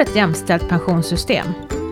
ett jämställt pensionssystem.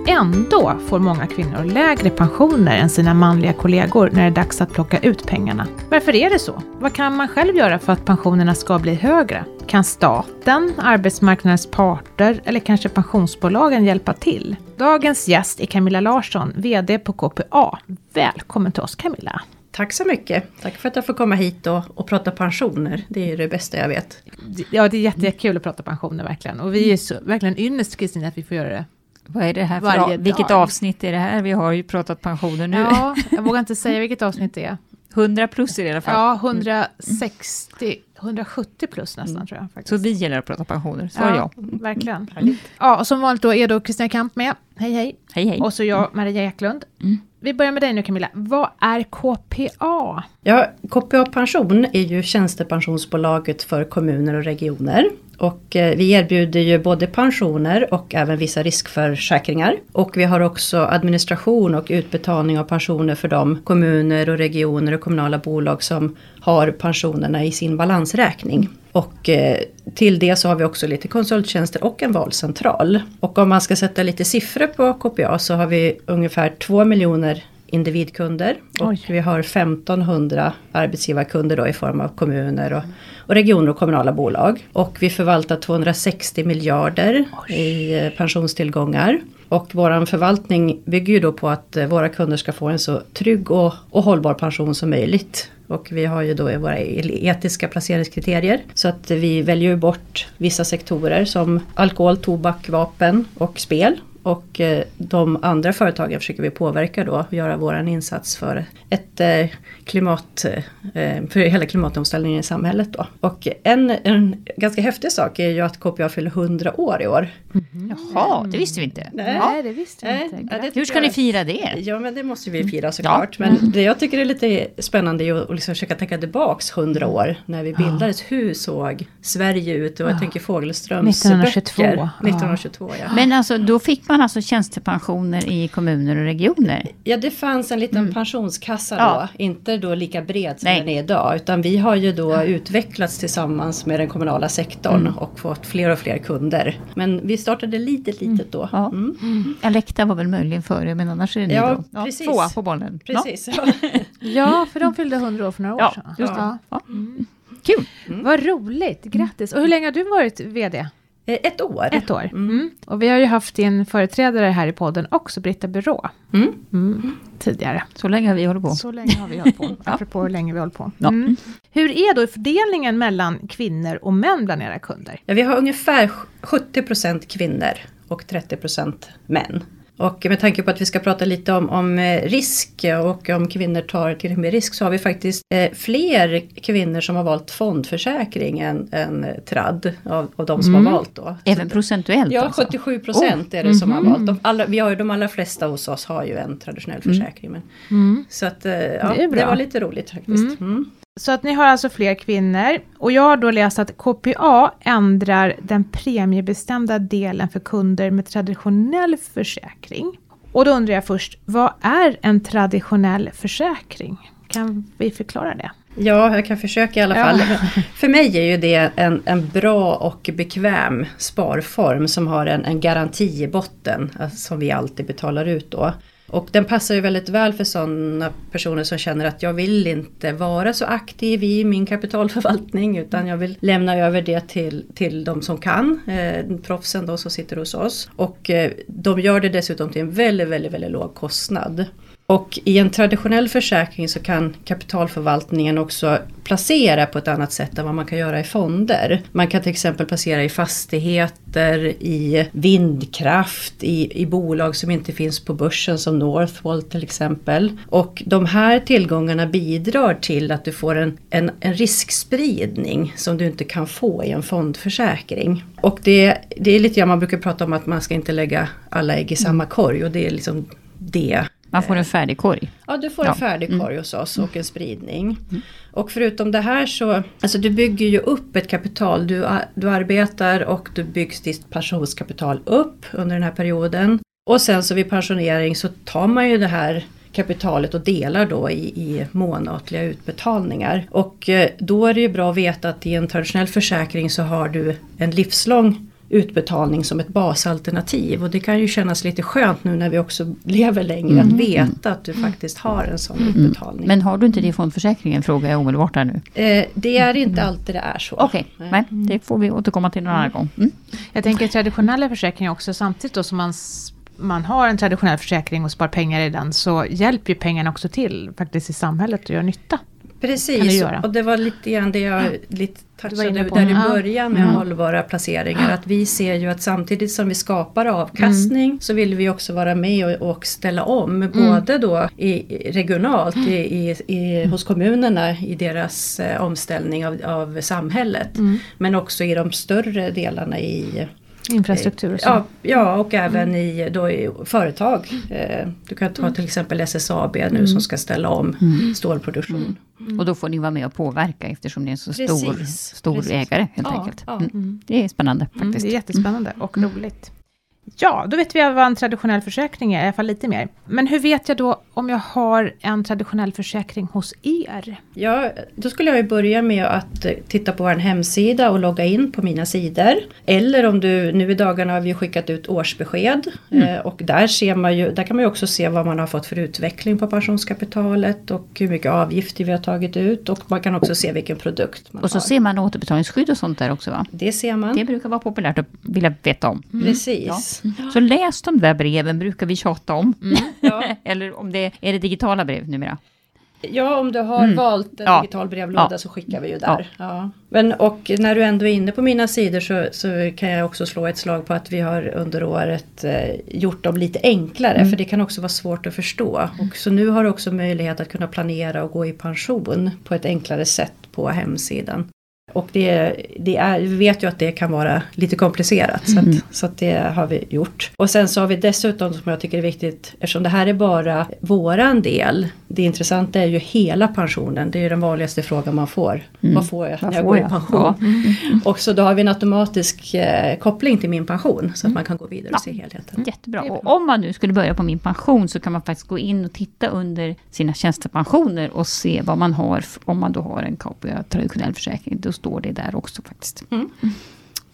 Ändå får många kvinnor lägre pensioner än sina manliga kollegor när det är dags att plocka ut pengarna. Varför är det så? Vad kan man själv göra för att pensionerna ska bli högre? Kan staten, arbetsmarknadens parter eller kanske pensionsbolagen hjälpa till? Dagens gäst är Camilla Larsson, VD på KPA. Välkommen till oss Camilla! Tack så mycket! Tack för att jag får komma hit och, och prata pensioner. Det är det bästa jag vet. Ja, det är jättekul att prata pensioner verkligen. Och vi är så, verkligen ynnest Kristina att vi får göra det vad är det här för Vilket avsnitt är det här? Vi har ju pratat pensioner nu. Ja, jag vågar inte säga vilket avsnitt det är. 100 plus i alla fall. Ja, 160, 170 plus nästan mm. tror jag. Faktiskt. Så vi gäller att prata pensioner, så ja, jag. Verkligen. Mm. Ja, och som vanligt då är då Kristina Kamp med. Hej hej. Hej hej. Och så jag, Maria Eklund. Mm. Vi börjar med dig nu Camilla. Vad är KPA? Ja, KPA Pension är ju tjänstepensionsbolaget för kommuner och regioner. Och eh, vi erbjuder ju både pensioner och även vissa riskförsäkringar. Och vi har också administration och utbetalning av pensioner för de kommuner och regioner och kommunala bolag som har pensionerna i sin balansräkning. Och eh, till det så har vi också lite konsulttjänster och en valcentral. Och om man ska sätta lite siffror på KPA så har vi ungefär 2 miljoner individkunder. Och Oj. vi har 1500 arbetsgivarkunder då i form av kommuner och, och, regioner och kommunala bolag. Och vi förvaltar 260 miljarder Oj. i eh, pensionstillgångar. Och våran förvaltning bygger ju då på att eh, våra kunder ska få en så trygg och, och hållbar pension som möjligt. Och vi har ju då våra etiska placeringskriterier. Så att vi väljer bort vissa sektorer som alkohol, tobak, vapen och spel. Och eh, de andra företagen försöker vi påverka då och göra våran insats för ett eh, klimat, eh, för hela klimatomställningen i samhället då. Och en, en ganska häftig sak är ju att KPA fyller 100 år i år. Mm. Jaha, det visste vi inte. Nej, Nej det visste vi inte. Ja, Hur ska jag, ni fira det? Ja men det måste vi fira såklart. Ja. Men det jag tycker är lite spännande är att liksom försöka tänka tillbaks 100 år när vi bildades. Ja. Hur såg Sverige ut? Och jag tänker Fogelströms 1922. böcker. 1922 ja. Men alltså då fick man alltså tjänstepensioner i kommuner och regioner? Ja det fanns en liten mm. pensionskassa då. Inte då lika bred som Nej. den är idag. Utan vi har ju då utvecklats tillsammans med den kommunala sektorn mm. och fått fler och fler kunder. Men vi startade litet litet då. Ja. Mm. Mm. Alekta var väl möjligen före men annars är det ni ja, då? Ja, precis. Tvåa på bollen. Precis. Ja. ja, för de fyllde 100 år för några år ja, sedan. Just det. Ja. Mm. Kul! Mm. Vad roligt, grattis! Och hur länge har du varit VD? Eh, ett år. Ett år. Mm. mm. Och vi har ju haft din företrädare här i podden också, Britta Byrå. Mm. Mm. Tidigare. Så länge har vi hållit på. Så länge har vi hållit på. Apropå hur länge vi hållit på. Ja. Mm. Hur är då fördelningen mellan kvinnor och män bland era kunder? Ja, vi har ungefär 70% kvinnor och 30% män. Och med tanke på att vi ska prata lite om, om eh, risk och om kvinnor tar tillräckligt med risk så har vi faktiskt eh, fler kvinnor som har valt fondförsäkring än, än TRAD av, av de som mm. har valt då. Även procentuellt? Ja, alltså. 77 procent oh. är det som mm har valt. De, alla, vi har ju, de allra flesta hos oss har ju en traditionell mm. försäkring. Men, mm. Så att, eh, ja, det, det, var lite roligt faktiskt. Mm. Så att ni har alltså fler kvinnor. Och jag har då läst att KPA ändrar den premiebestämda delen för kunder med traditionell försäkring. Och då undrar jag först, vad är en traditionell försäkring? Kan vi förklara det? Ja, jag kan försöka i alla fall. Ja. För mig är ju det en, en bra och bekväm sparform som har en, en garanti i botten, alltså, som vi alltid betalar ut då. Och den passar ju väldigt väl för sådana personer som känner att jag vill inte vara så aktiv i min kapitalförvaltning utan jag vill lämna över det till, till de som kan, eh, proffsen då som sitter hos oss. Och eh, de gör det dessutom till en väldigt, väldigt, väldigt låg kostnad. Och i en traditionell försäkring så kan kapitalförvaltningen också placera på ett annat sätt än vad man kan göra i fonder. Man kan till exempel placera i fastigheter, i vindkraft, i, i bolag som inte finns på börsen som Northvolt till exempel. Och de här tillgångarna bidrar till att du får en, en, en riskspridning som du inte kan få i en fondförsäkring. Och det, det är lite grann man brukar prata om att man ska inte lägga alla ägg i samma korg och det är liksom det man får en färdig korg? Ja, du får en färdig korg mm. hos oss och en spridning. Mm. Och förutom det här så, alltså du bygger ju upp ett kapital. Du, du arbetar och du byggs ditt pensionskapital upp under den här perioden. Och sen så vid pensionering så tar man ju det här kapitalet och delar då i, i månatliga utbetalningar. Och eh, då är det ju bra att veta att i en traditionell försäkring så har du en livslång utbetalning som ett basalternativ. Och det kan ju kännas lite skönt nu när vi också lever längre mm. att veta att du faktiskt har en sån mm. utbetalning. Men har du inte det i fondförsäkringen frågar jag omedelbart här nu. Eh, det är inte alltid det är så. Okej, okay. nej det får vi återkomma till någon annan gång. Mm. Jag tänker traditionella försäkringar också samtidigt då som man man har en traditionell försäkring och spar pengar i den så hjälper ju pengarna också till faktiskt i samhället och gör nytta. Precis, och det var lite grann det jag lite touchade där i början med mm. hållbara placeringar. Att vi ser ju att samtidigt som vi skapar avkastning mm. så vill vi också vara med och, och ställa om. Mm. Både då i, regionalt i, i, i, hos kommunerna i deras eh, omställning av, av samhället. Mm. Men också i de större delarna i Infrastruktur och så. Ja, ja och även i, då i företag. Eh, du kan ta till exempel SSAB nu mm. som ska ställa om mm. stålproduktion. Mm. Och då får ni vara med och påverka eftersom ni är en så precis, stor, stor precis. ägare helt ja, enkelt. Ja. Mm. Det är spännande faktiskt. det är jättespännande och roligt. Ja, då vet vi vad en traditionell försäkring är, i alla fall lite mer. Men hur vet jag då om jag har en traditionell försäkring hos er? Ja, då skulle jag ju börja med att titta på vår hemsida och logga in på mina sidor. Eller om du, nu i dagarna har vi skickat ut årsbesked mm. Eh, och där, ser man ju, där kan man ju också se vad man har fått för utveckling på pensionskapitalet och hur mycket avgifter vi har tagit ut och man kan också se vilken produkt man Och så har. ser man återbetalningsskydd och sånt där också va? Det ser man. Det brukar vara populärt att vilja veta om. Mm. Precis. Ja. Så läs de där breven, brukar vi tjata om. Mm. Ja. Eller om det är det digitala brev numera. Ja, om du har mm. valt en ja. digital brevlåda ja. så skickar vi ju där. Ja. Men och när du ändå är inne på mina sidor så, så kan jag också slå ett slag på att vi har under året eh, gjort dem lite enklare. Mm. För det kan också vara svårt att förstå. Och så nu har du också möjlighet att kunna planera och gå i pension på ett enklare sätt på hemsidan. Och det, det är, vi vet ju att det kan vara lite komplicerat. Mm. Så, att, mm. så att det har vi gjort. Och sen så har vi dessutom som jag tycker är viktigt, eftersom det här är bara våran del. Det intressanta är ju hela pensionen. Det är ju den vanligaste frågan man får. Mm. Vad får jag när jag går i pension? Ja. Mm. Och så då har vi en automatisk eh, koppling till min pension. Så att man kan gå vidare och ja. se helheten. Jättebra. Och om man nu skulle börja på min pension så kan man faktiskt gå in och titta under sina tjänstepensioner och se vad man har om man då har en traditionell försäkring. Då står det där också faktiskt. Mm.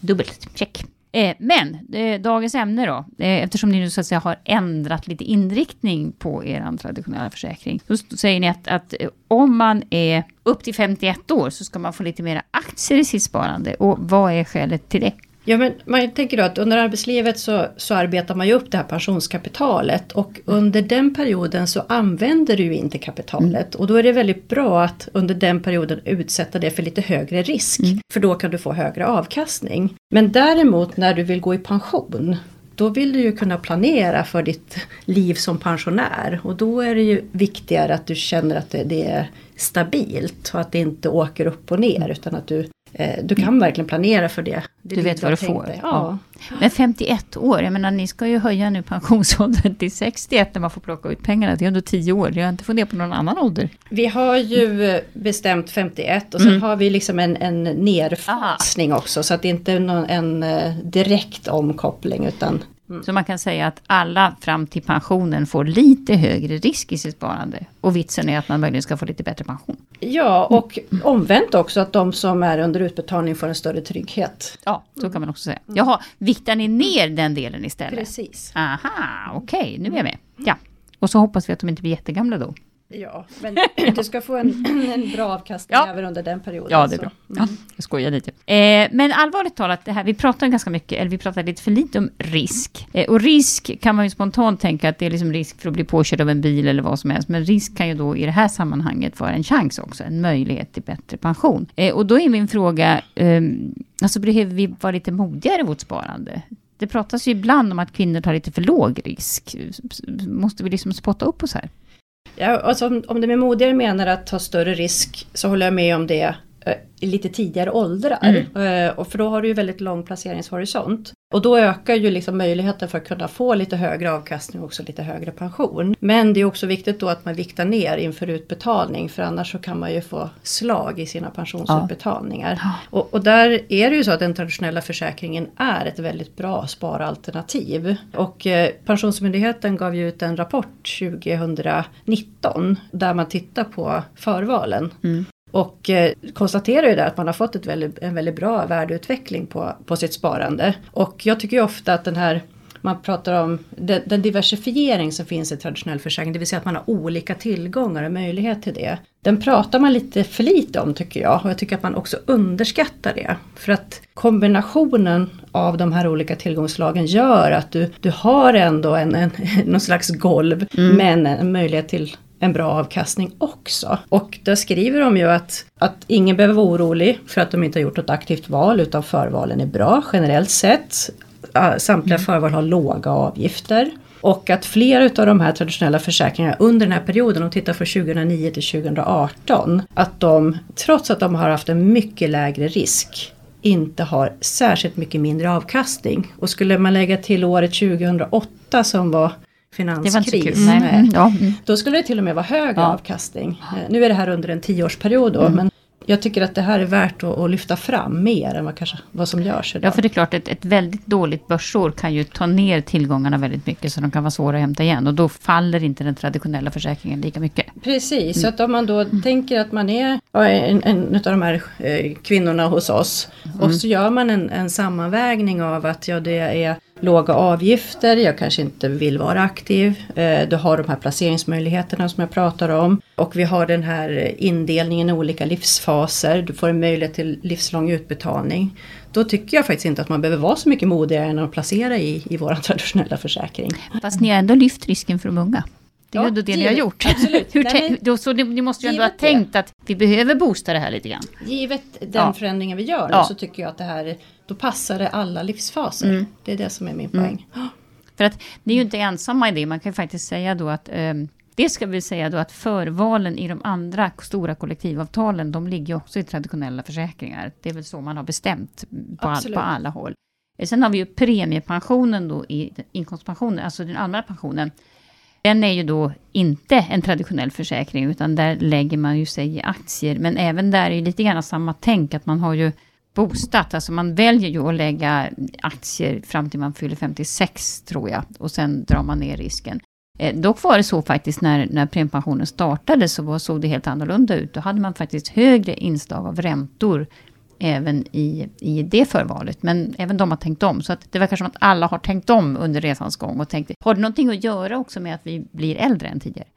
Dubbelt, check. Eh, men eh, dagens ämne då, eh, eftersom ni nu så att säga har ändrat lite inriktning på er traditionella försäkring. Då säger ni att, att eh, om man är upp till 51 år så ska man få lite mer aktier i sitt sparande. Och vad är skälet till det? Ja men man tänker då att under arbetslivet så, så arbetar man ju upp det här pensionskapitalet och under den perioden så använder du inte kapitalet mm. och då är det väldigt bra att under den perioden utsätta det för lite högre risk. Mm. För då kan du få högre avkastning. Men däremot när du vill gå i pension då vill du ju kunna planera för ditt liv som pensionär och då är det ju viktigare att du känner att det, det är stabilt och att det inte åker upp och ner utan att du du kan verkligen planera för det. det du vet vad du får. Ja. ja. Men 51 år, jag menar ni ska ju höja nu pensionsåldern till 61 när man får plocka ut pengarna. Det är ändå 10 år. Jag har inte funderat på någon annan ålder. Vi har ju eh, bestämt 51 och sen mm. har vi liksom en, en nerfasning också. Så att det inte är någon, en eh, direkt omkoppling utan Mm. Så man kan säga att alla fram till pensionen får lite högre risk i sitt sparande. Och vitsen är att man möjligen ska få lite bättre pension. Ja, och omvänt också att de som är under utbetalning får en större trygghet. Ja, så kan man också säga. Jaha, viktar ni ner den delen istället? Precis. Aha, okej, okay, nu är jag med. Ja, och så hoppas vi att de inte blir jättegamla då. Ja, men du ska få en, en bra avkastning ja. även under den perioden. Ja, det är bra. Mm. Ja, jag skojar lite. Eh, men allvarligt talat, det här, vi pratar ganska mycket, eller vi pratar lite för lite om risk. Eh, och risk kan man ju spontant tänka att det är liksom risk för att bli påkörd av en bil eller vad som helst. Men risk kan ju då i det här sammanhanget vara en chans också, en möjlighet till bättre pension. Eh, och då är min fråga, eh, alltså behöver vi vara lite modigare i vårt sparande? Det pratas ju ibland om att kvinnor tar lite för låg risk. Måste vi liksom spotta upp oss här? Ja, alltså om, om det med modigare menar att ta större risk så håller jag med om det eh, i lite tidigare åldrar. Mm. Eh, och för då har du ju väldigt lång placeringshorisont. Och då ökar ju liksom möjligheten för att kunna få lite högre avkastning och också lite högre pension. Men det är också viktigt då att man viktar ner inför utbetalning för annars så kan man ju få slag i sina pensionsutbetalningar. Ja. Och, och, där är det ju så att den traditionella försäkringen är ett väldigt bra sparalternativ. Och eh, Pensionsmyndigheten gav ju ut en rapport 2019 där man tittar på förvalen. Mm. Och eh, konstaterar ju där att man har fått väldigt, en väldigt bra värdeutveckling på, på sitt sparande. Och jag tycker ju ofta att den här man pratar om den, den, diversifiering som finns i traditionell försäkring, det vill säga att man har olika tillgångar och möjlighet till det. Den pratar man lite för lite om tycker jag och jag tycker att man också underskattar det. För att kombinationen av de här olika tillgångslagen gör att du, du har ändå en, en, någon slags golv mm. men en möjlighet till en bra avkastning också. Och där skriver de ju att, att ingen behöver vara orolig för att de inte har gjort något aktivt val utan förvalen är bra generellt sett. Samtliga mm. förval har låga avgifter. Och att flera av de här traditionella försäkringarna under den här perioden, om tittar från 2009 till 2018, att de trots att de har haft en mycket lägre risk inte har särskilt mycket mindre avkastning. Och skulle man lägga till året 2008 som var finanskris. Mm. Ja. Då skulle det till och med vara högre ja. avkastning. Eh, nu är det här under en tioårsperiod då, mm. men jag tycker att det här är värt att, att, lyfta fram mer än vad, kanske, vad som görs idag. Ja, för det är klart, ett, ett väldigt dåligt börsår kan ju ta ner tillgångarna väldigt mycket, så de kan vara svåra att hämta igen. Och då faller inte den traditionella försäkringen lika mycket. Precis, mm. så att om man då mm. tänker att man är en, en av de här eh, kvinnorna hos oss, mm. och så gör man en, en sammanvägning av att ja, det är låga avgifter, jag kanske inte vill vara aktiv. Eh, du har de här placeringsmöjligheterna som jag pratar om. Och vi har den här indelningen i olika livsfaser. Du får en möjlighet till livslång utbetalning. Då tycker jag faktiskt inte att man behöver vara så mycket modigare än att placera i, i vår traditionella försäkring. Fast ni har ändå lyft risken för de unga. Det är ju ja, det ni har gjort. Absolut. Hur Nej, men, så ni måste ju ändå ha tänkt det. att vi behöver boosta det här lite grann. Givet den ja. förändringen vi gör ja. så tycker jag att det här, då passar det alla livsfaser. Mm. Det är det som är min mm. poäng. Mm. För att ni är ju inte ensamma i det. Man kan ju faktiskt säga då att um, det ska vi säga då att förvalen i de andra stora kollektivavtalen, de ligger också i traditionella försäkringar. Det är väl så man har bestämt på, all, på alla håll. Sen har vi ju premiepensionen då i inkomstpensionen, alltså den allmänna pensionen. Den är ju då inte en traditionell försäkring, utan där lägger man ju sig i aktier. Men även där är det lite grann samma tänk, att man har ju boostat. Alltså man väljer ju att lägga aktier fram till man fyller 56, tror jag. Och sen drar man ner risken. Eh, dock var det så faktiskt när, när premiepensionen startade, så var, såg det helt annorlunda ut. Då hade man faktiskt högre inslag av räntor även i, i det förvalet. Men även de har tänkt om. Så att det verkar som att alla har tänkt om under resans gång och tänkt, har det någonting att göra också med att vi blir äldre än tidigare?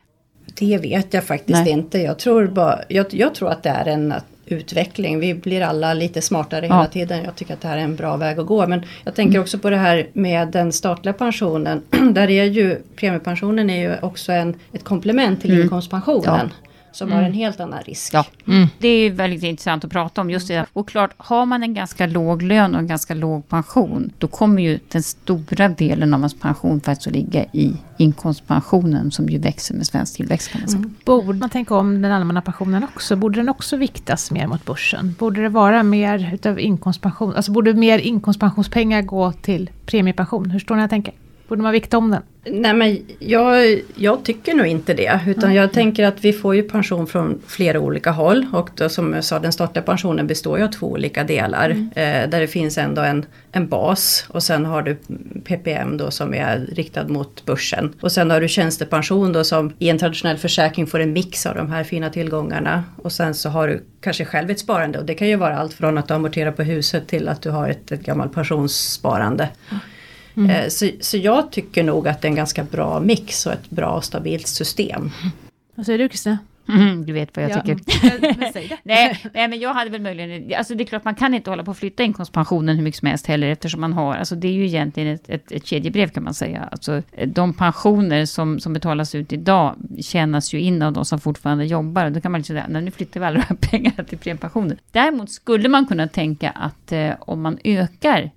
Det vet jag faktiskt Nej. inte. Jag tror, bara, jag, jag, tror att det är en utveckling. Vi blir alla lite smartare ja. hela tiden. Jag tycker att det här är en bra väg att gå. Men jag tänker mm. också på det här med den statliga pensionen. Där är ju premiepensionen är ju också en, ett komplement till mm. inkomstpensionen. Ja som mm. har en helt annan risk. Ja. Mm. Det är väldigt intressant att prata om just det. Och klart, har man en ganska låg lön och en ganska låg pension, då kommer ju den stora delen av ens pension faktiskt att ligga i inkomstpensionen som ju växer med svensk tillväxt kan man säga. Mm. Borde man tänka om den allmänna pensionen också? Borde den också viktas mer mot börsen? Borde det vara mer utav inkomstpension? Alltså borde mer inkomstpensionspengar gå till premiepension? Hur står ni jag tänker? Borde man vikta om den? Nej men jag, jag tycker nog inte det. Utan mm. jag tänker att vi får ju pension från flera olika håll. Och då, som jag sa den statliga pensionen består ju av två olika delar. Mm. Eh, där det finns ändå en, en bas. Och sen har du PPM då som är riktad mot börsen. Och sen har du tjänstepension då som i en traditionell försäkring får en mix av de här fina tillgångarna. Och sen så har du kanske själv ett sparande. Och det kan ju vara allt från att du amorterar på huset till att du har ett, ett gammalt pensionssparande. Mm. Mm. Eh, så, så jag tycker nog att det är en ganska bra mix och ett bra och stabilt system. Vad säger du Kristina? Mm, du vet vad jag ja. tycker. Men, nej, nej, men jag hade väl möjligen... Alltså det är klart, man kan inte hålla på att flytta inkomstpensionen hur mycket som helst heller, eftersom man har... Alltså det är ju egentligen ett, ett, ett kedjebrev kan man säga. Alltså de pensioner som, som betalas ut idag tjänas ju in av de som fortfarande jobbar. Och då kan man inte säga, nu flyttar vi alla de här pengarna till premiepensioner. Däremot skulle man kunna tänka att eh, om man ökar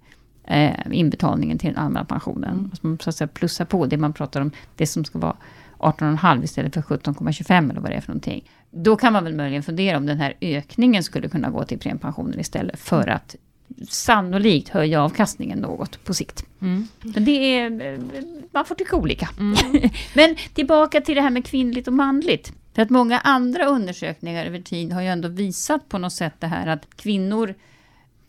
eh, inbetalningen till den allmänna pensionen. Mm. Så man så att säga plussar på det man pratar om, det som ska vara 18,5 istället för 17,25 eller vad det är för någonting. Då kan man väl möjligen fundera om den här ökningen skulle kunna gå till premiepensionen istället för mm. att sannolikt höja avkastningen något på sikt. Mm. Men det är, man får tycka olika. Mm. Men tillbaka till det här med kvinnligt och manligt. För att många andra undersökningar över tid har ju ändå visat på något sätt det här att kvinnor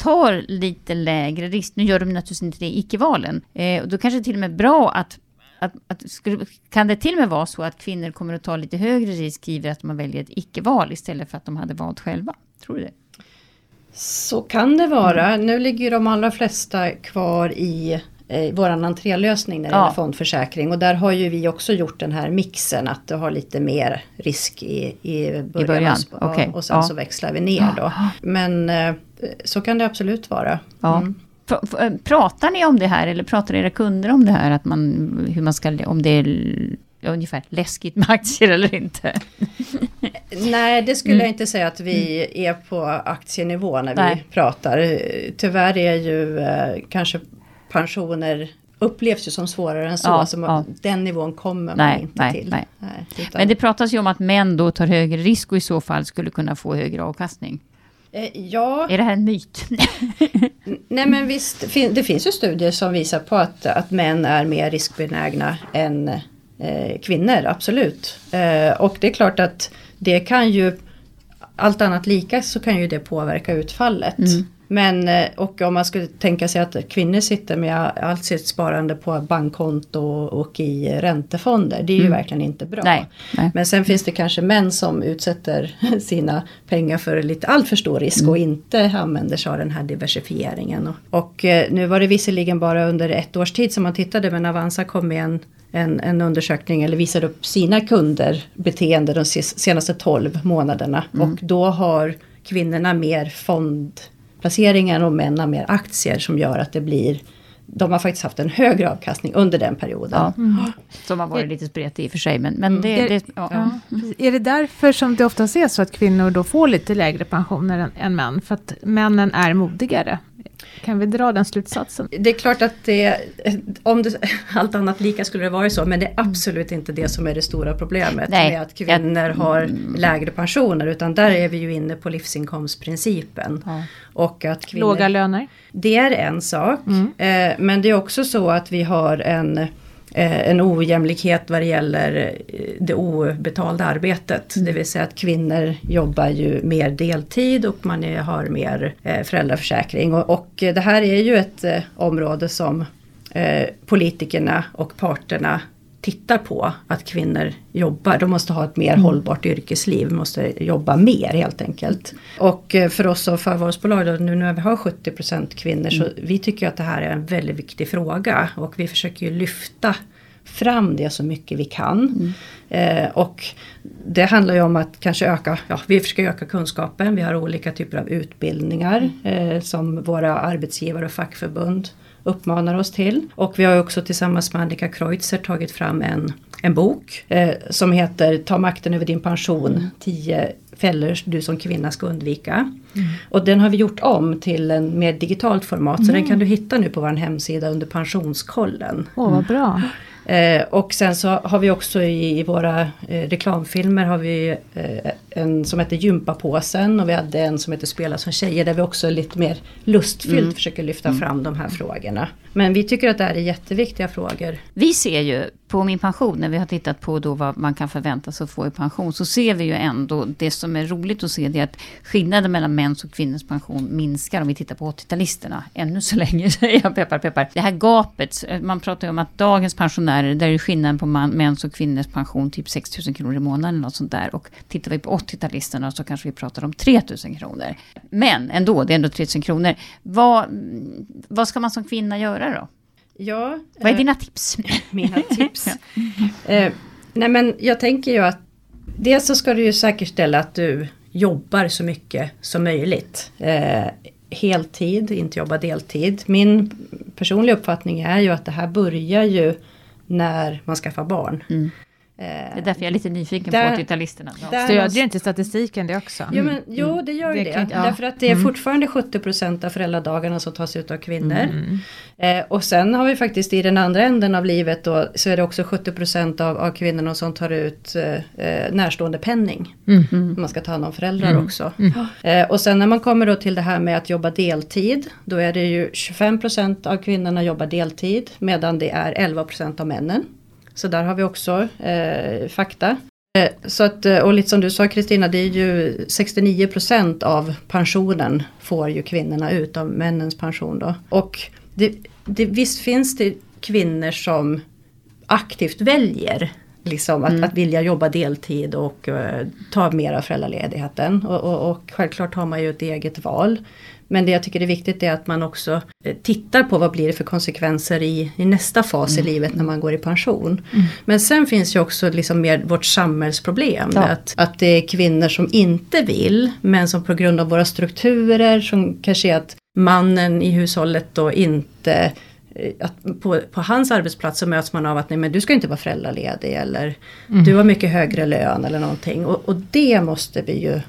tar lite lägre risk. Nu gör de naturligtvis inte det i icke-valen. Eh, och då kanske det till och med är bra att att, att skulle, kan det till och med vara så att kvinnor kommer att ta lite högre risk i att man väljer ett icke-val istället för att de hade valt själva? Tror du det? Så kan det vara. Mm. Nu ligger de allra flesta kvar i eh, våran entrélösning när det ja. gäller fondförsäkring. Och där har ju vi också gjort den här mixen att du har lite mer risk i, i början. I början. Och, okay. och sen ja. så växlar vi ner då. Men eh, så kan det absolut vara. Ja. Mm. Eh, pratar ni om det här eller pratar era kunder om det här? Att man, hur man ska, om det är ungefär läskigt med aktier eller inte? Nej, det skulle mm. jag inte säga att vi mm. är på aktienivå när Nej. vi pratar. Tyvärr är ju eh, kanske pensioner upplevs ju som svårare än så. Ja, så ja. Den nivån kommer man nej, inte nej, till. Nej. Men det pratas ju om att män då tar högre risk och i så fall skulle kunna få högre avkastning. Eh, ja. Är det här en myt? Nej men visst, det finns ju studier som visar på att, att män är mer riskbenägna än eh, kvinnor, absolut. Eh, och det är klart att det kan ju, allt annat lika så kan ju det påverka utfallet. Mm. Men eh, och om man skulle tänka sig att kvinnor sitter med allt sitt sparande på bankkonto och i räntefonder. Det är ju mm. verkligen inte bra. Nej, nej. Men sen finns det kanske män som utsätter sina pengar för lite alltför stor risk mm. och inte använder sig av den här diversifieringen. Och, och eh, nu var det visserligen bara under ett års tid som man tittade men Avanza kom med en en, en undersökning eller visade upp sina kunder beteende de senaste 12 månaderna. Mm. Och då har kvinnorna mer fond placeringar och män har mer aktier som gör att det blir de har faktiskt haft en högre avkastning under den perioden. Ja. Mm. Som har varit lite spretig i och för sig. Men, men det, är, det, ja. Ja. är det därför som det oftast är så att kvinnor då får lite lägre pensioner än, än män? För att männen är modigare? Kan vi dra den slutsatsen? Det är klart att det, om det, allt annat lika skulle det vara så, men det är absolut inte det som är det stora problemet Nej. med att kvinnor har lägre pensioner, utan där är vi ju inne på livsinkomstprincipen. Ja. Och att kvinnor, Låga löner? Det är en sak, mm. eh, men det är också så att vi har en en ojämlikhet vad det gäller eh, det obetalda arbetet. Mm. Det vill säga att kvinnor jobbar ju mer deltid och man är, har mer eh, föräldraförsäkring. Och, och, det här är ju ett område som politikerna och parterna tittar på att kvinnor jobbar. De måste ha ett mer mm. hållbart yrkesliv, måste jobba mer helt enkelt. Och för oss som förvalsbolag, då, nu när vi har 70% kvinnor, mm. så vi tycker att det här är en väldigt viktig fråga. Och vi försöker ju lyfta fram det så mycket vi kan. Mm. Eh, och det handlar ju om att kanske öka, ja vi försöker öka kunskapen. Vi har olika typer av utbildningar mm. eh, som våra arbetsgivare och fackförbund uppmanar oss till. Och vi har också tillsammans med Annika Kreutzer tagit fram en, en bok eh, som heter Ta makten över din pension, 10 fällor du som kvinna ska undvika. Mm. Och den har vi gjort om till en mer digitalt format mm. så den kan du hitta nu på vår hemsida under pensionskollen. Åh oh, vad bra. Eh, och sen så har vi också i, i våra eh, reklamfilmer har vi eh, en som heter Gympapåsen och vi hade en som heter Spela som tjejer där vi också lite mer lustfyllt mm. försöker lyfta mm. fram de här frågorna. Men vi tycker att det här är jätteviktiga frågor. Vi ser ju på Min pension, när vi har tittat på då vad man kan förvänta sig att få i pension, så ser vi ju ändå, det som är roligt att se, det är att skillnaden mellan mäns och kvinnors pension minskar om vi tittar på 80-talisterna. Ännu så länge, säger jag peppar peppar. Det här gapet, man pratar ju om att dagens pensionärer, där är skillnaden på man, mäns och kvinnors pension typ 6 000 kronor i månaden eller något sånt där. Och tittar vi på 80-talisterna så kanske vi pratar om 3 000 kronor. Men ändå, det är ändå 3 000 kronor. Vad, vad ska man som kvinna göra då? Ja, Vad är eh, dina tips? Mina tips? eh, nej men jag tänker ju att dels så ska du ju säkerställa att du jobbar så mycket som möjligt. Eh, heltid, inte jobba deltid. Min personliga uppfattning är ju att det här börjar ju när man skaffar barn. Mm. Det är därför jag är lite nyfiken där, på 80-talisterna. Stödjer inte statistiken det också? Jo, men, jo mm. det gör det. det. ja. Därför att det är mm. fortfarande 70% av föräldradagarna som tas ut av kvinnor. Mm. Eh, och sen har vi faktiskt i den andra änden av livet då så är det också 70% av, av kvinnorna som tar ut eh, eh närstående penning. Mm. Man ska ta hand om föräldrar mm. också. Eh, och sen när man kommer då till det här med att jobba deltid. Då är det ju 25% av kvinnorna jobbar deltid medan det är 11% av männen. Så där har vi också eh, fakta. Eh, så att, eh, och lite som du sa Kristina, det är ju 69% av pensionen får ju kvinnorna ut av männens pension då. Och det, det, visst finns det kvinnor som aktivt väljer liksom, att, Mm. att vilja jobba deltid och eh, ta mer av föräldraledigheten. Och, och, och självklart har man ju ett eget val. Men det jag tycker är viktigt är att man också eh, tittar på vad blir det för konsekvenser i, i nästa fas Mm. i livet när man går i pension. Men sen finns ju också liksom mer vårt samhällsproblem. Ja. Att, att det är kvinnor som inte vill men som på grund av våra strukturer som kanske är att mannen i hushållet då inte att på, på hans arbetsplats så möts man av att nej men du ska inte vara föräldraledig eller du har mycket högre lön eller någonting. Och, och det måste vi ju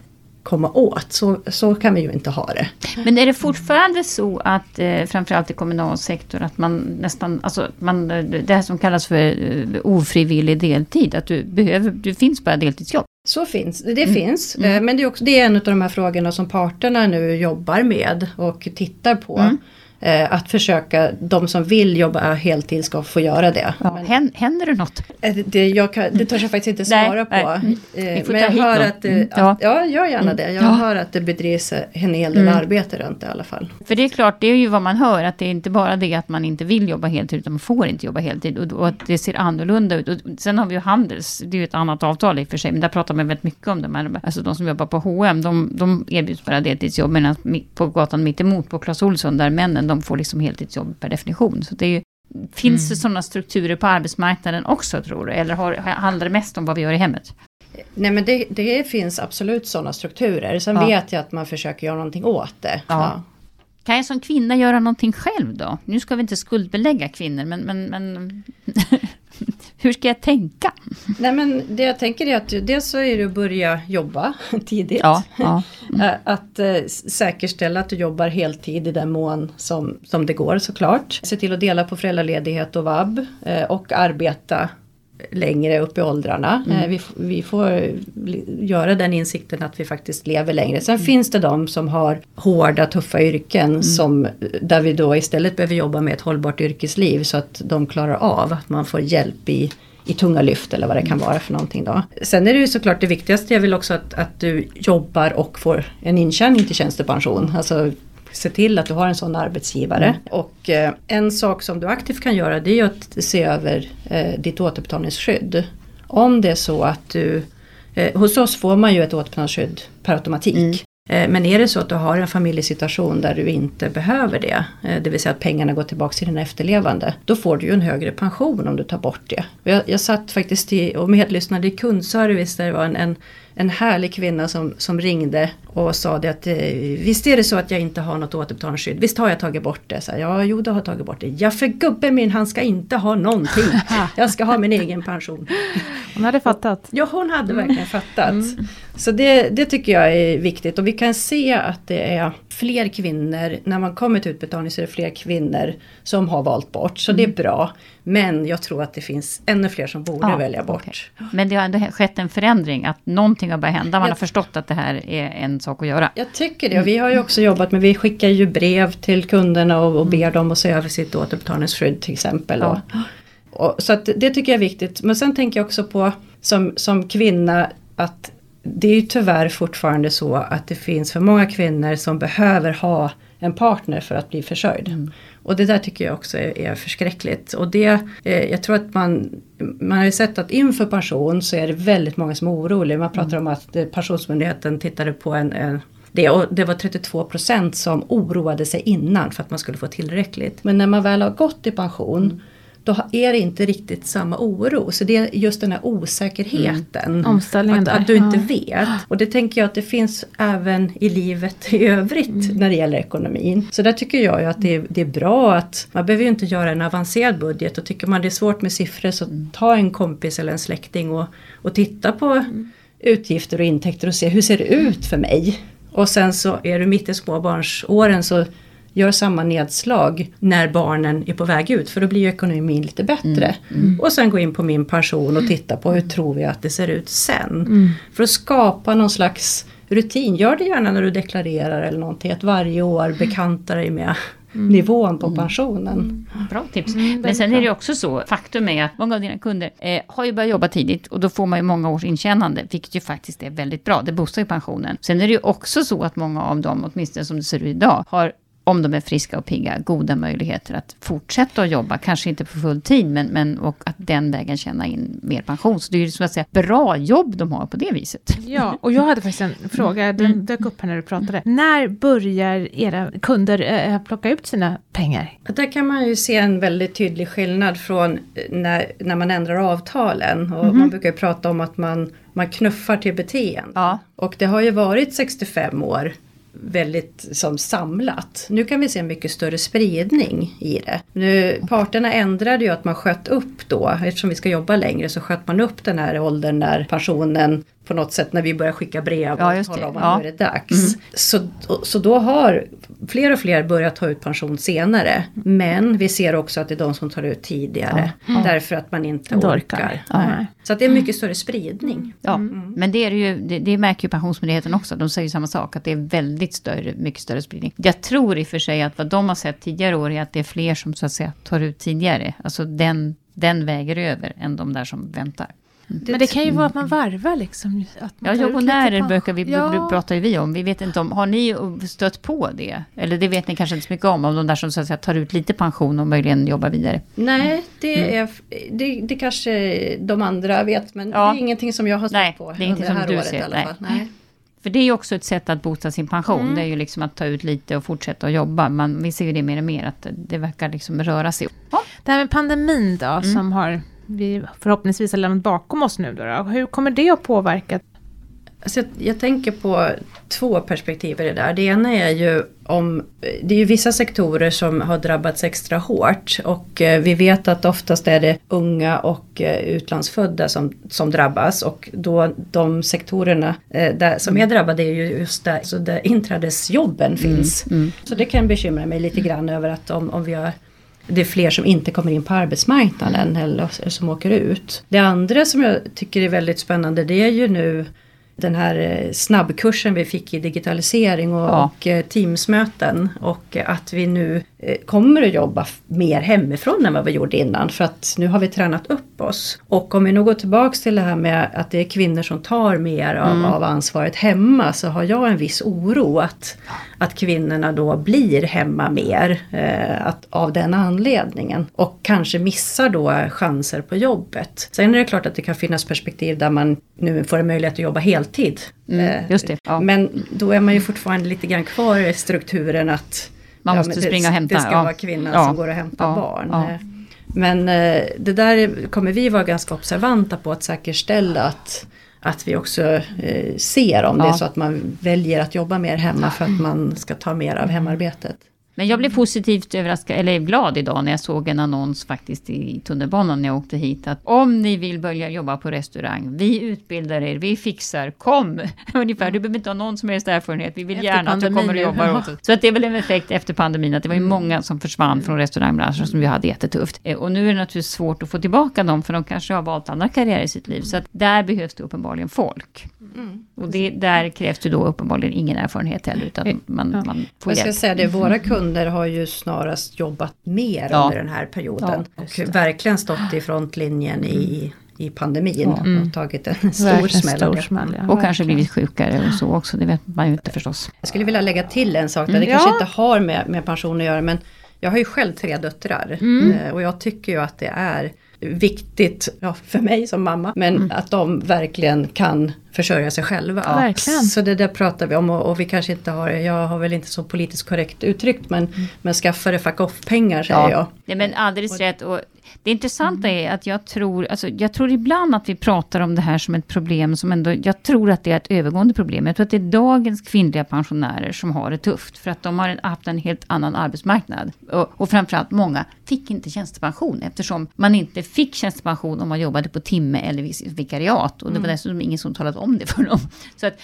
komma åt. Så, så kan vi ju inte ha det. Men är det fortfarande så att eh, framförallt i kommunal sektor att man nästan, alltså man, eh, det här som kallas för eh, ofrivillig deltid, att du behöver, du finns bara deltidsjobb. Så finns det, finns. Eh, Men det är, också, det är en av de här frågorna som parterna nu jobbar med och tittar på. Mm. Eh, Att försöka, de som vill jobba heltid ska få göra det. Ja. Hän, händer det något? Eh, Det, jag kan, det törs jag faktiskt inte Nej, svara nej. på. Mm. Eh, får Men jag hör någon. att, det, Mm. att, Ja. gör gärna det. Jag Ja. hör att det bedrivs en hel del Mm. arbete runt det i alla fall. För det är klart, det är ju vad man hör, att det är inte bara det att man inte vill jobba heltid, utan man får inte jobba heltid. Och, och att det ser annorlunda ut. Och sen har vi ju Handels, det är ju ett annat avtal i och för sig, men där pratar man väldigt mycket om det. Men, alltså de som jobbar på H&M, de, de erbjuds bara deltidsjobb, medan på gatan mitt emot på Clas Ohlson, där männen, de får liksom heltidsjobb per definition. Så det ju, finns det sådana strukturer på arbetsmarknaden också, tror du? Eller har, handlar det mest om vad vi gör i hemmet? Nej men det, det finns absolut sådana strukturer. Sen Ja. vet jag att man försöker göra någonting åt det. Ja. Kan jag som kvinna göra någonting själv då? Nu ska vi inte skuldbelägga kvinnor, men, men, men hur ska jag tänka? Nej men det jag tänker är att dels så är det att börja jobba tidigt. Ja, ja. Eh, Att eh, säkerställa att du jobbar heltid i den mån som, som det går såklart. Se till att dela på föräldraledighet och vab eh, och arbeta längre upp i åldrarna. Eh, Vi, vi får göra den insikten att vi faktiskt lever längre. Sen finns det de som har hårda tuffa yrken som, där vi då istället behöver jobba med ett hållbart yrkesliv så att de klarar av att man får hjälp i i tunga lyft eller vad det kan vara för någonting då. Sen är det ju såklart det viktigaste, jag vill också att, att du jobbar och får en intjäning till tjänstepension. Alltså se till att du har en sån arbetsgivare. Och eh, en sak som du aktivt kan göra det är att se över eh, ditt återbetalningsskydd. Om det är så att du, eh, hos oss får man ju ett återbetalningsskydd per automatik. Eh, Men är det så att du har en familjesituation där du inte behöver det, eh, det vill säga att pengarna går tillbaka till dina efterlevande, då får du ju en högre pension om du tar bort det. Jag, jag satt faktiskt i, och medlyssnade i kundservice där det var en, en, en härlig kvinna som, som ringde och sa det att eh, visst är det så att jag inte har något återbetalningsskydd, visst har jag tagit bort det? Så här, ja, jo, du har tagit bort det. Ja, för gubben min, han ska inte ha någonting. Jag ska ha min egen pension. Hon hade fattat. Ja, hon hade verkligen fattat. Så det, det tycker jag är viktigt och vi kan se att det är fler kvinnor, när man kommer till utbetalning så är det fler kvinnor som har valt bort. Så det är bra. Men jag tror att det finns ännu fler som borde Ja, välja bort. okej. Men det har ändå skett en förändring, att någonting har börjat hända. Man Jag- har förstått att det här är en sak att göra. Jag tycker det och vi har ju också jobbat med, vi skickar ju brev till kunderna och, och ber dem att se över sitt återbetalningsskydd till exempel. Ja. Och, och, så det tycker jag är viktigt. Men sen tänker jag också på som, som kvinna att det är ju tyvärr fortfarande så att det finns för många kvinnor som behöver ha en partner för att bli försörjd. Och det där tycker jag också är, är förskräckligt. Och det, eh, jag tror att man, man har ju sett att inför pension så är det väldigt många som är oroliga. Man pratar om att eh, Pensionsmyndigheten tittade på en, en det, och det var 32 procent som oroade sig innan för att man skulle få tillräckligt. Men när man väl har gått i pension då är det inte riktigt samma oro. Så det är just den här osäkerheten. Omställningen Att, där. att du inte Ja. vet. Och det tänker jag att det finns även i livet i övrigt Mm. när det gäller ekonomin. Så där tycker jag ju att det är, det är bra att man behöver ju inte göra en avancerad budget. Och tycker man det är svårt med siffror så Mm. ta en kompis eller en släkting och, och titta på Mm. utgifter och intäkter och se hur ser det ut för mig. Och sen så är du mitt i småbarnsåren så gör samma nedslag när barnen är på väg ut för då blir ju ekonomin lite bättre. Och sen gå in på min pension och titta på hur tror vi att det ser ut sen. För att skapa någon slags rutin, gör det gärna när du deklarerar eller någonting, att varje år bekanta dig med nivån på pensionen. Bra tips. Mm, Men sen bra. är det också så, faktum är att många av dina kunder eh, har ju börjat jobba tidigt och då får man ju många års intjänande, vilket ju faktiskt är väldigt bra. Det boostar ju pensionen. Sen är det ju också så att många av dem, åtminstone som det ser ut idag, har om de är friska och pigga, goda möjligheter att fortsätta att jobba. Kanske inte på full tid, men, men och att den vägen tjäna in mer pension. Så det är ju så att säga bra jobb de har på det viset. Ja, och jag hade faktiskt en fråga, den mm. dök upp här när du pratade. När börjar era kunder äh, plocka ut sina pengar? Där kan man ju se en väldigt tydlig skillnad från när, när man ändrar avtalen. Och mm. Man brukar ju prata om att man, man knuffar till beteende. Ja. Och det har ju varit 65 år väldigt som samlat. Nu kan vi se en mycket större spridning i det. Nu, parterna ändrade ju att man sköt upp då, eftersom vi ska jobba längre så sköt man upp den här åldern när pensionen på något sätt när vi börjar skicka brev och ja, tala om att ja. nu är det dags. Mm. Så, så då har fler och fler börjat ta ut pension senare. Men vi ser också att det är de som tar ut tidigare. Ja. Därför att man inte orkar. orkar. Så att det är mycket större spridning. Ja, mm. men det, är ju, det, det märker ju Pensionsmyndigheten också. De säger samma sak, att det är väldigt större, mycket större spridning. Jag tror i och för sig att vad de har sett tidigare år är att det är fler som så att säga tar ut tidigare. Alltså den, den väger över än de där som väntar. Men det kan ju vara att man varvar liksom. Att man ja, jobbonärer brukar vi, ja. pratar ju vi om. Vi vet inte om, har ni stött på det? Eller det vet ni kanske inte så mycket om, om de där som så att säga, tar ut lite pension och möjligen jobbar vidare. Nej, det, mm. är, det, det kanske de andra vet, men ja. det är ingenting som jag har stött Nej, på det är inte under det här året ser. i alla fall. Nej. För det är ju också ett sätt att bota sin pension. Mm. Det är ju liksom att ta ut lite och fortsätta att jobba. Man, vi ser ju det mer och mer, att det verkar liksom röra sig. Ja. Det här med pandemin då, mm. som har vi förhoppningsvis har lämnat bakom oss nu. Då, då. Hur kommer det att påverka? Alltså jag, jag, tänker på två perspektiv i det där. Det ena är ju om, det är ju vissa sektorer som har drabbats extra hårt och eh, vi vet att oftast är det unga och eh, utlandsfödda som, som drabbas och då de sektorerna eh, där, som är drabbade är ju just där, så där inträdesjobben mm, finns. Mm, mm. Så det kan bekymra mig lite grann över att om, om vi har det är fler som inte kommer in på arbetsmarknaden eller som åker ut. Det andra som jag tycker är väldigt spännande det är ju nu den här eh, snabbkursen vi fick i digitalisering och, ja. och eh, Teamsmöten. Och att vi nu kommer att jobba mer hemifrån än vad vi gjorde innan. För att nu har vi tränat upp oss. Och om vi nu går tillbaks till det här med att det är kvinnor som tar mer av, mm. av ansvaret hemma. Så har jag en viss oro att, att kvinnorna då blir hemma mer. Eh, att, av den anledningen. Och kanske missar då chanser på jobbet. Sen är det klart att det kan finnas perspektiv där man nu får en möjlighet att jobba heltid. Mm, eh, just det, ja. Men då är man ju fortfarande lite grann kvar i strukturen att man måste det, springa och hämta. Det ska ja. vara kvinnan ja. som går och hämtar barn. Eh, men eh, det där kommer vi vara ganska observanta på att säkerställa att att vi också eh, ser om det är så att man väljer att jobba mer hemma för att man ska ta mer av hemarbetet. Men jag blev positivt överraskad, eller glad idag när jag såg en annons faktiskt i tunnelbanan när jag åkte hit. Att om ni vill börja jobba på restaurang, vi utbildar er, vi fixar, kom! Ungefär, du behöver inte ha någon som helst erfarenhet, vi vill efter gärna att du kommer och jobbar åt oss. Så att det är väl en effekt efter pandemin, att det var ju mm. många som försvann från restaurangbranschen som vi hade jättetufft. Eh, och nu är det naturligtvis svårt att få tillbaka dem, för de kanske har valt andra karriärer i sitt liv. Så att där behövs det uppenbarligen folk. Mm. Och det, där krävs det då uppenbarligen ingen erfarenhet heller, utan man, ja. man får Jag ska säga det, våra kunder har ju snarast jobbat mer ja. under den här perioden. Ja, och verkligen stått i frontlinjen i, i pandemin mm. och tagit en stor smäll. Stor smäll ja. Och kanske blivit sjukare och så också, det vet man ju inte förstås. Jag skulle vilja lägga till en sak, där det kanske inte har med, med pension att göra, men jag har ju själv tre döttrar. Mm. Eh, och jag tycker ju att det är viktigt ja, för mig som mamma. Men mm. att de verkligen kan försörja sig själva. Ja, verkligen. Så det där pratar vi om och, och, vi kanske inte har, jag har väl inte så politiskt korrekt uttryckt men, mm. men skaffa det fuck off pengar säger ja. jag. Nej men alldeles rätt. Och det intressanta mm. är att jag tror, alltså jag tror ibland att vi pratar om det här som ett problem som ändå, jag tror att det är ett övergående problem. Jag tror att det är dagens kvinnliga pensionärer som har det tufft. För att de har haft en helt annan arbetsmarknad. Och, och framförallt många fick inte tjänstepension eftersom man inte fick tjänstepension om man jobbade på timme eller vikariat. Och det var mm. dessutom ingen som talade om det för dem. Så att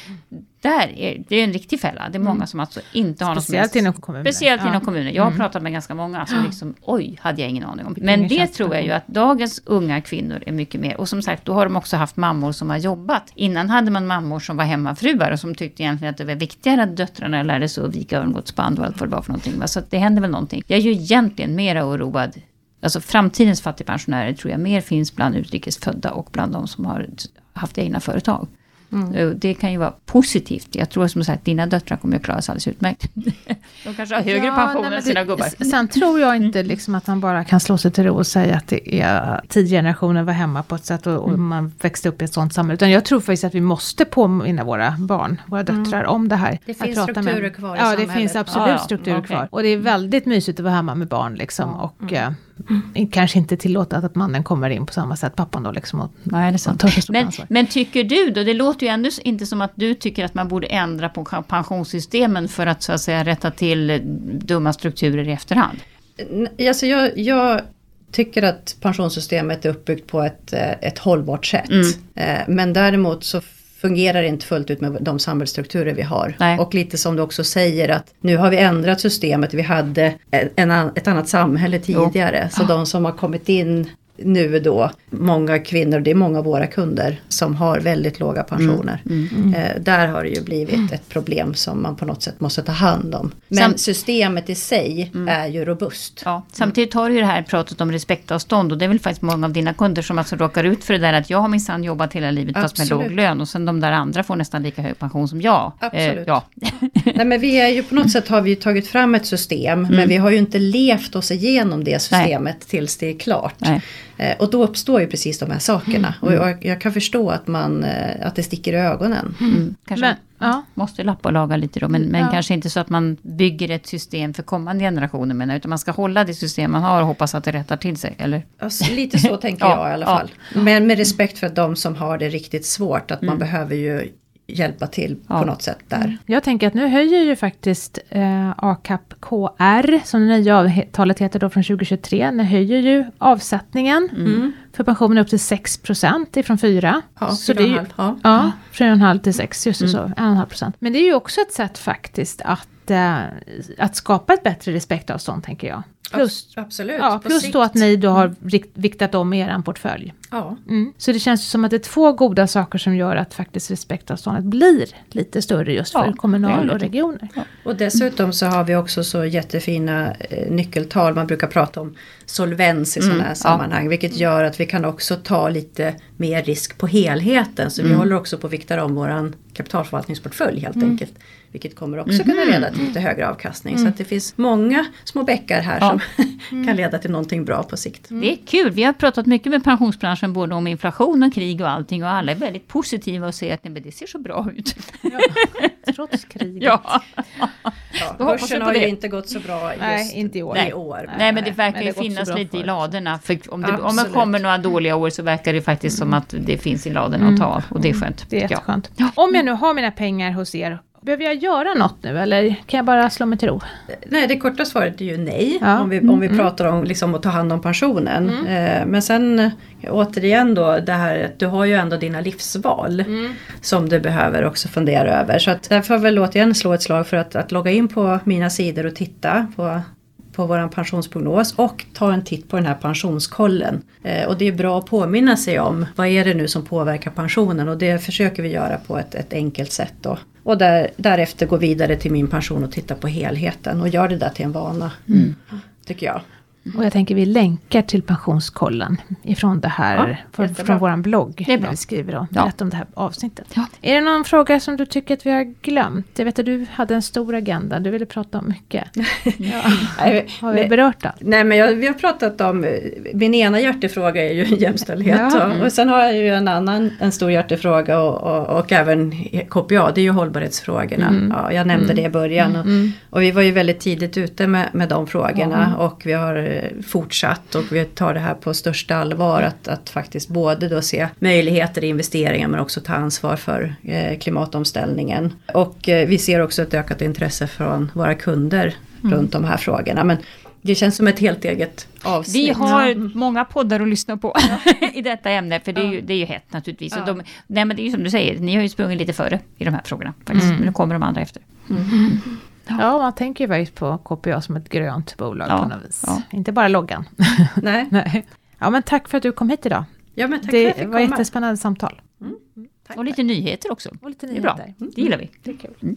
där är, det är en riktig fälla. Det är många mm. som alltså inte har Speciellt något Speciellt inom kommuner. Speciellt ja. inom kommuner. Jag har mm. pratat med ganska många som liksom, oj, hade jag ingen aning om. Men det tror jag ju att dagens unga kvinnor är mycket mer. Och som sagt, då har de också haft mammor som har jobbat. Innan hade man mammor som var hemmafruar och som tyckte egentligen att det var viktigare att döttrarna lärde sig att vika örngodsband och allt vad det var för någonting. Så det händer väl någonting. Jag är ju egentligen mera oroad Alltså framtidens fattigpensionärer tror jag mer finns bland utrikesfödda och bland de som har haft egna företag. Mm. Det kan ju vara positivt. Jag tror som sagt dina döttrar kommer att klara sig alldeles utmärkt. De kanske har högre ja, pension nej, än sina gubbar. Sen tror jag inte liksom att man bara kan slå sig till ro och säga att det är tio generationer var hemma på ett sätt och, och mm. man växte upp i ett sånt samhälle. Utan jag tror faktiskt att vi måste påminna våra barn, våra mm. döttrar, mm. om det här. Det finns strukturer med. kvar i Ja, samhället. det finns absolut ja, strukturer okay. kvar. Och det är väldigt mysigt att vara hemma med barn liksom. Och, mm. Kanske inte tillåta att mannen kommer in på samma sätt, pappan då liksom. Och, Nej, det är sant. Men, men, tycker du då, det låter ju ändå inte som att du tycker att man borde ändra på pensionssystemen för att så att säga rätta till dumma strukturer i efterhand? Alltså jag, jag tycker att pensionssystemet är uppbyggt på ett, eh, ett hållbart sätt. Mm. Eh, men däremot så fungerar inte fullt ut med de samhällsstrukturer vi har. Nej. Och lite som du också säger att nu har vi ändrat systemet, vi hade en, ett annat samhälle tidigare. Jo. Så de som har kommit in nu då många kvinnor, det är många av våra kunder som har väldigt låga pensioner. Mm, mm, mm. Eh, där har det ju blivit ett problem som man på något sätt måste ta hand om. Men Sam systemet i sig mm. är ju robust. Ja, samtidigt har du ju det här pratet om respektavstånd och det är väl faktiskt många av dina kunder som alltså råkar ut för det där att jag har minsann jobbat hela livet fast med låg lön och sen de där andra får nästan lika hög pension som jag. Eh, Absolut. Eh, ja. Nej men vi är ju på något sätt har vi tagit fram ett system men mm. vi har ju inte levt oss igenom det systemet Nej. tills det är klart. Nej. Eh, och då uppstår ju precis de här sakerna. Mm. Och jag, jag, kan förstå att, man, eh, att det sticker i ögonen. Mm. mm. Kanske men, ja. måste lappa och laga lite då. Men, men ja. kanske inte så att man bygger ett system för kommande generationer. Men, utan man ska hålla det system man har och hoppas att det rättar till sig. Eller? Alltså, lite så tänker jag i alla fall. Men med respekt för de som har det riktigt svårt. Att man mm. behöver ju hjälpa till ja. på något sätt där. Mm. Jag tänker att nu höjer ju faktiskt eh, ACAP KR, som det nya avtalet heter då från 2023, nu höjer ju avsättningen mm. för pensionen upp till 6 ifrån 4. Ja, så det är ju, ja. ja, 4,5 till 6, just mm. så, 1,5% Men det är ju också ett sätt faktiskt att, att skapa ett bättre respektavstånd, tänker jag. Plus, Absolut, ja, plus då att ni då har viktat om er portfölj. Ja. Mm. Så det känns som att det är två goda saker som gör att faktiskt respektavståndet blir lite större just för ja, kommunal och regioner. Ja. Och dessutom så har vi också så jättefina eh, nyckeltal. Man brukar prata om solvens i mm. sådana här sammanhang. Ja. Vilket gör att vi kan också ta lite mer risk på helheten. Så mm. vi håller också på att vikta om våran kapitalförvaltningsportfölj helt mm. enkelt. Vilket kommer också kunna mm. leda till lite högre avkastning. Så mm. att det finns många små bäckar här som kan leda till någonting bra på sikt. Det är kul. Vi har pratat mycket med pensionsbranschen både om inflation och krig och allting. Och alla är väldigt positiva och säger att nej, men det ser så bra ut. Ja, trots kriget. Ja. Ja, börsen har ju inte gått så bra just nej, inte i år. Nej, år. nej men det verkar ju finnas lite i ladorna. För om det, om det kommer några dåliga år så verkar det faktiskt som att det finns i ladorna mm. att ta. Och det är skönt. Det är jätteskönt. Ja. Om jag nu har mina pengar hos er Behöver jag göra något nu eller kan jag bara slå mig till ro? Nej, det korta svaret är ju nej. Ja. Om vi, om vi mm. pratar om liksom, att ta hand om pensionen. Mm. Eh, men sen återigen då det här att du har ju ändå dina livsval. Mm. Som du behöver också fundera över. Så att därför får jag väl återigen slå ett slag för att, att logga in på mina sidor och titta på på vår pensionsprognos och ta en titt på den här pensionskollen. Eh, och det är bra att påminna sig om vad är det nu som påverkar pensionen och det försöker vi göra på ett, ett enkelt sätt då. Och där, därefter gå vidare till min pension och titta på helheten och gör det där till en vana. Mm. Tycker jag. Och jag tänker vi länkar till pensionskollen ifrån det här, ja, från, från vår blogg. Det är vi skriver då, ja. om det här avsnittet. Ja. Är det någon fråga som du tycker att vi har glömt? Jag vet att du hade en stor agenda, du ville prata om mycket. Ja. har vi berört allt? Nej men jag, vi har pratat om, min ena hjärtefråga är ju jämställdhet. Och, och sen har jag ju en annan, en stor hjärtefråga och, och, och även KPA, det är ju hållbarhetsfrågorna. Mm. Ja, jag nämnde mm. det i början. Och, mm. och, vi var ju väldigt tidigt ute med, med de frågorna och vi har fortsatt och vi tar det här på största allvar att, att faktiskt både då se möjligheter i investeringar men också ta ansvar för eh, klimatomställningen. Och eh, vi ser också ett ökat intresse från våra kunder mm. runt de här frågorna. Men det känns som ett helt eget avsnitt. Vi har många poddar att lyssna på i detta ämne, för det är ju, det är ju hett naturligtvis. Ja. De, nej men det är ju som du säger, ni har ju sprungit lite före i de här frågorna. Faktiskt. Mm. Men nu kommer de andra efter. Mm. Ja, man tänker ju faktiskt på KPA som ett grönt bolag ja, på något vis. Ja. Inte bara loggan. Nej. Nej. Ja, men tack för att du kom hit idag. Ja, men tack det för att jag var komma. jättespännande samtal. Mm. Mm. Och lite nyheter också. Och lite nyheter. Det är bra. Mm. Det gillar vi. Det är kul. Mm.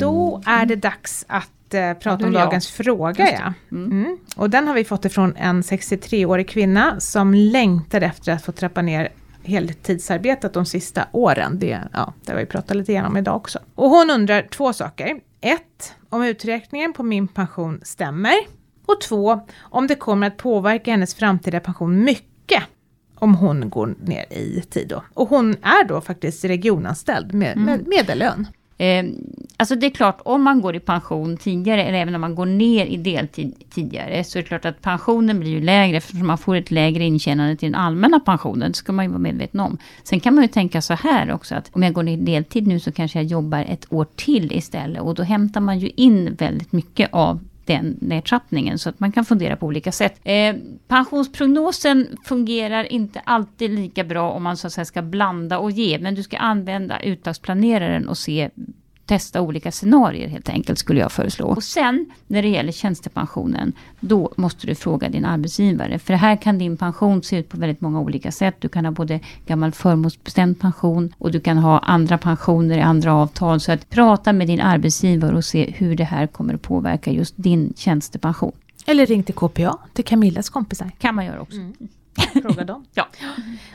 Då är det dags att eh, prata Ja, om är jag. dagens fråga. Ja. Mm. Mm. Och den har vi fått ifrån en 63-årig kvinna som längtar efter att få trappa ner heltidsarbetet de sista åren. Det, ja, det har vi pratat lite grann om idag också. Och hon undrar två saker. Ett, om uträkningen på min pension stämmer. Och två, om det kommer att påverka hennes framtida pension mycket om hon går ner i tid då. Och hon är då faktiskt regionanställd med, med medellön. Eh, alltså det är klart, om man går i pension tidigare, eller även om man går ner i deltid tidigare, så är det klart att pensionen blir ju lägre, eftersom man får ett lägre intjänande till den allmänna pensionen. Det ska man ju vara medveten om. Sen kan man ju tänka så här också, att om jag går ner i deltid nu så kanske jag jobbar ett år till istället. Och då hämtar man ju in väldigt mycket av den nedtrappningen. Så att man kan fundera på olika sätt. Eh, pensionsprognosen fungerar inte alltid lika bra om man så att säga ska blanda och ge. Men du ska använda uttagsplaneraren och se testa olika scenarier helt enkelt skulle jag föreslå. Och sen när det gäller tjänstepensionen, då måste du fråga din arbetsgivare. För här kan din pension se ut på väldigt många olika sätt. Du kan ha både gammal förmånsbestämd pension och du kan ha andra pensioner i andra avtal. Så att prata med din arbetsgivare och se hur det här kommer att påverka just din tjänstepension. Eller ring till KPA, till Camillas kompisar. kan man göra också. Fråga dem. Ja.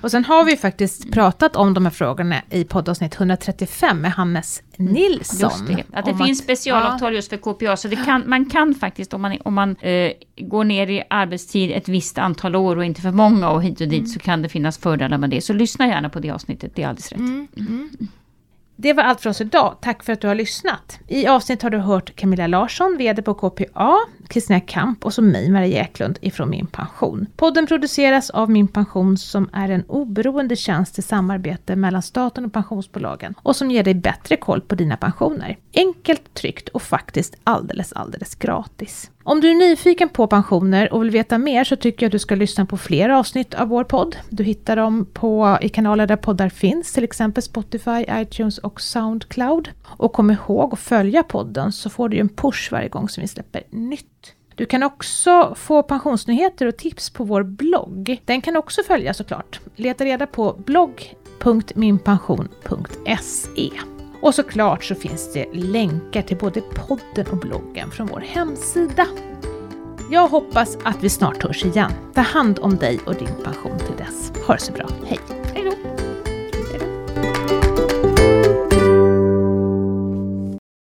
Och sen har vi faktiskt pratat om de här frågorna i poddavsnitt 135 med Hannes Nilsson. Just det, att det Om finns specialavtal just för KPA. Så det kan, man kan faktiskt, om man, om man eh, går ner i arbetstid ett visst antal år och inte för många och hit och dit, så kan det finnas fördelar med det. Så lyssna gärna på det avsnittet, det är alldeles rätt. Det var allt för oss idag. Tack för att du har lyssnat. I avsnitt har du hört Camilla Larsson, VD på KPA, Kristina Kamp och så mig, Maria Eklund, ifrån Min Pension. Podden produceras av Min Pension som är en oberoende tjänst i samarbete mellan staten och pensionsbolagen och som ger dig bättre koll på dina pensioner. Enkelt, tryggt och faktiskt alldeles, alldeles gratis. Om du är nyfiken på pensioner och vill veta mer så tycker jag att du ska lyssna på fler avsnitt av vår podd. Du hittar dem på, i kanaler där poddar finns, till exempel Spotify, iTunes och Soundcloud. Och kom ihåg att följa podden så får du en push varje gång som vi släpper nytt. Du kan också få pensionsnyheter och tips på vår blogg. Den kan också följas såklart. Leta reda på blogg.minpension.se. Och såklart så finns det länkar till både podden och bloggen från vår hemsida. Jag hoppas att vi snart hörs igen. Ta hand om dig och din pension till dess. Ha det så bra. Hej!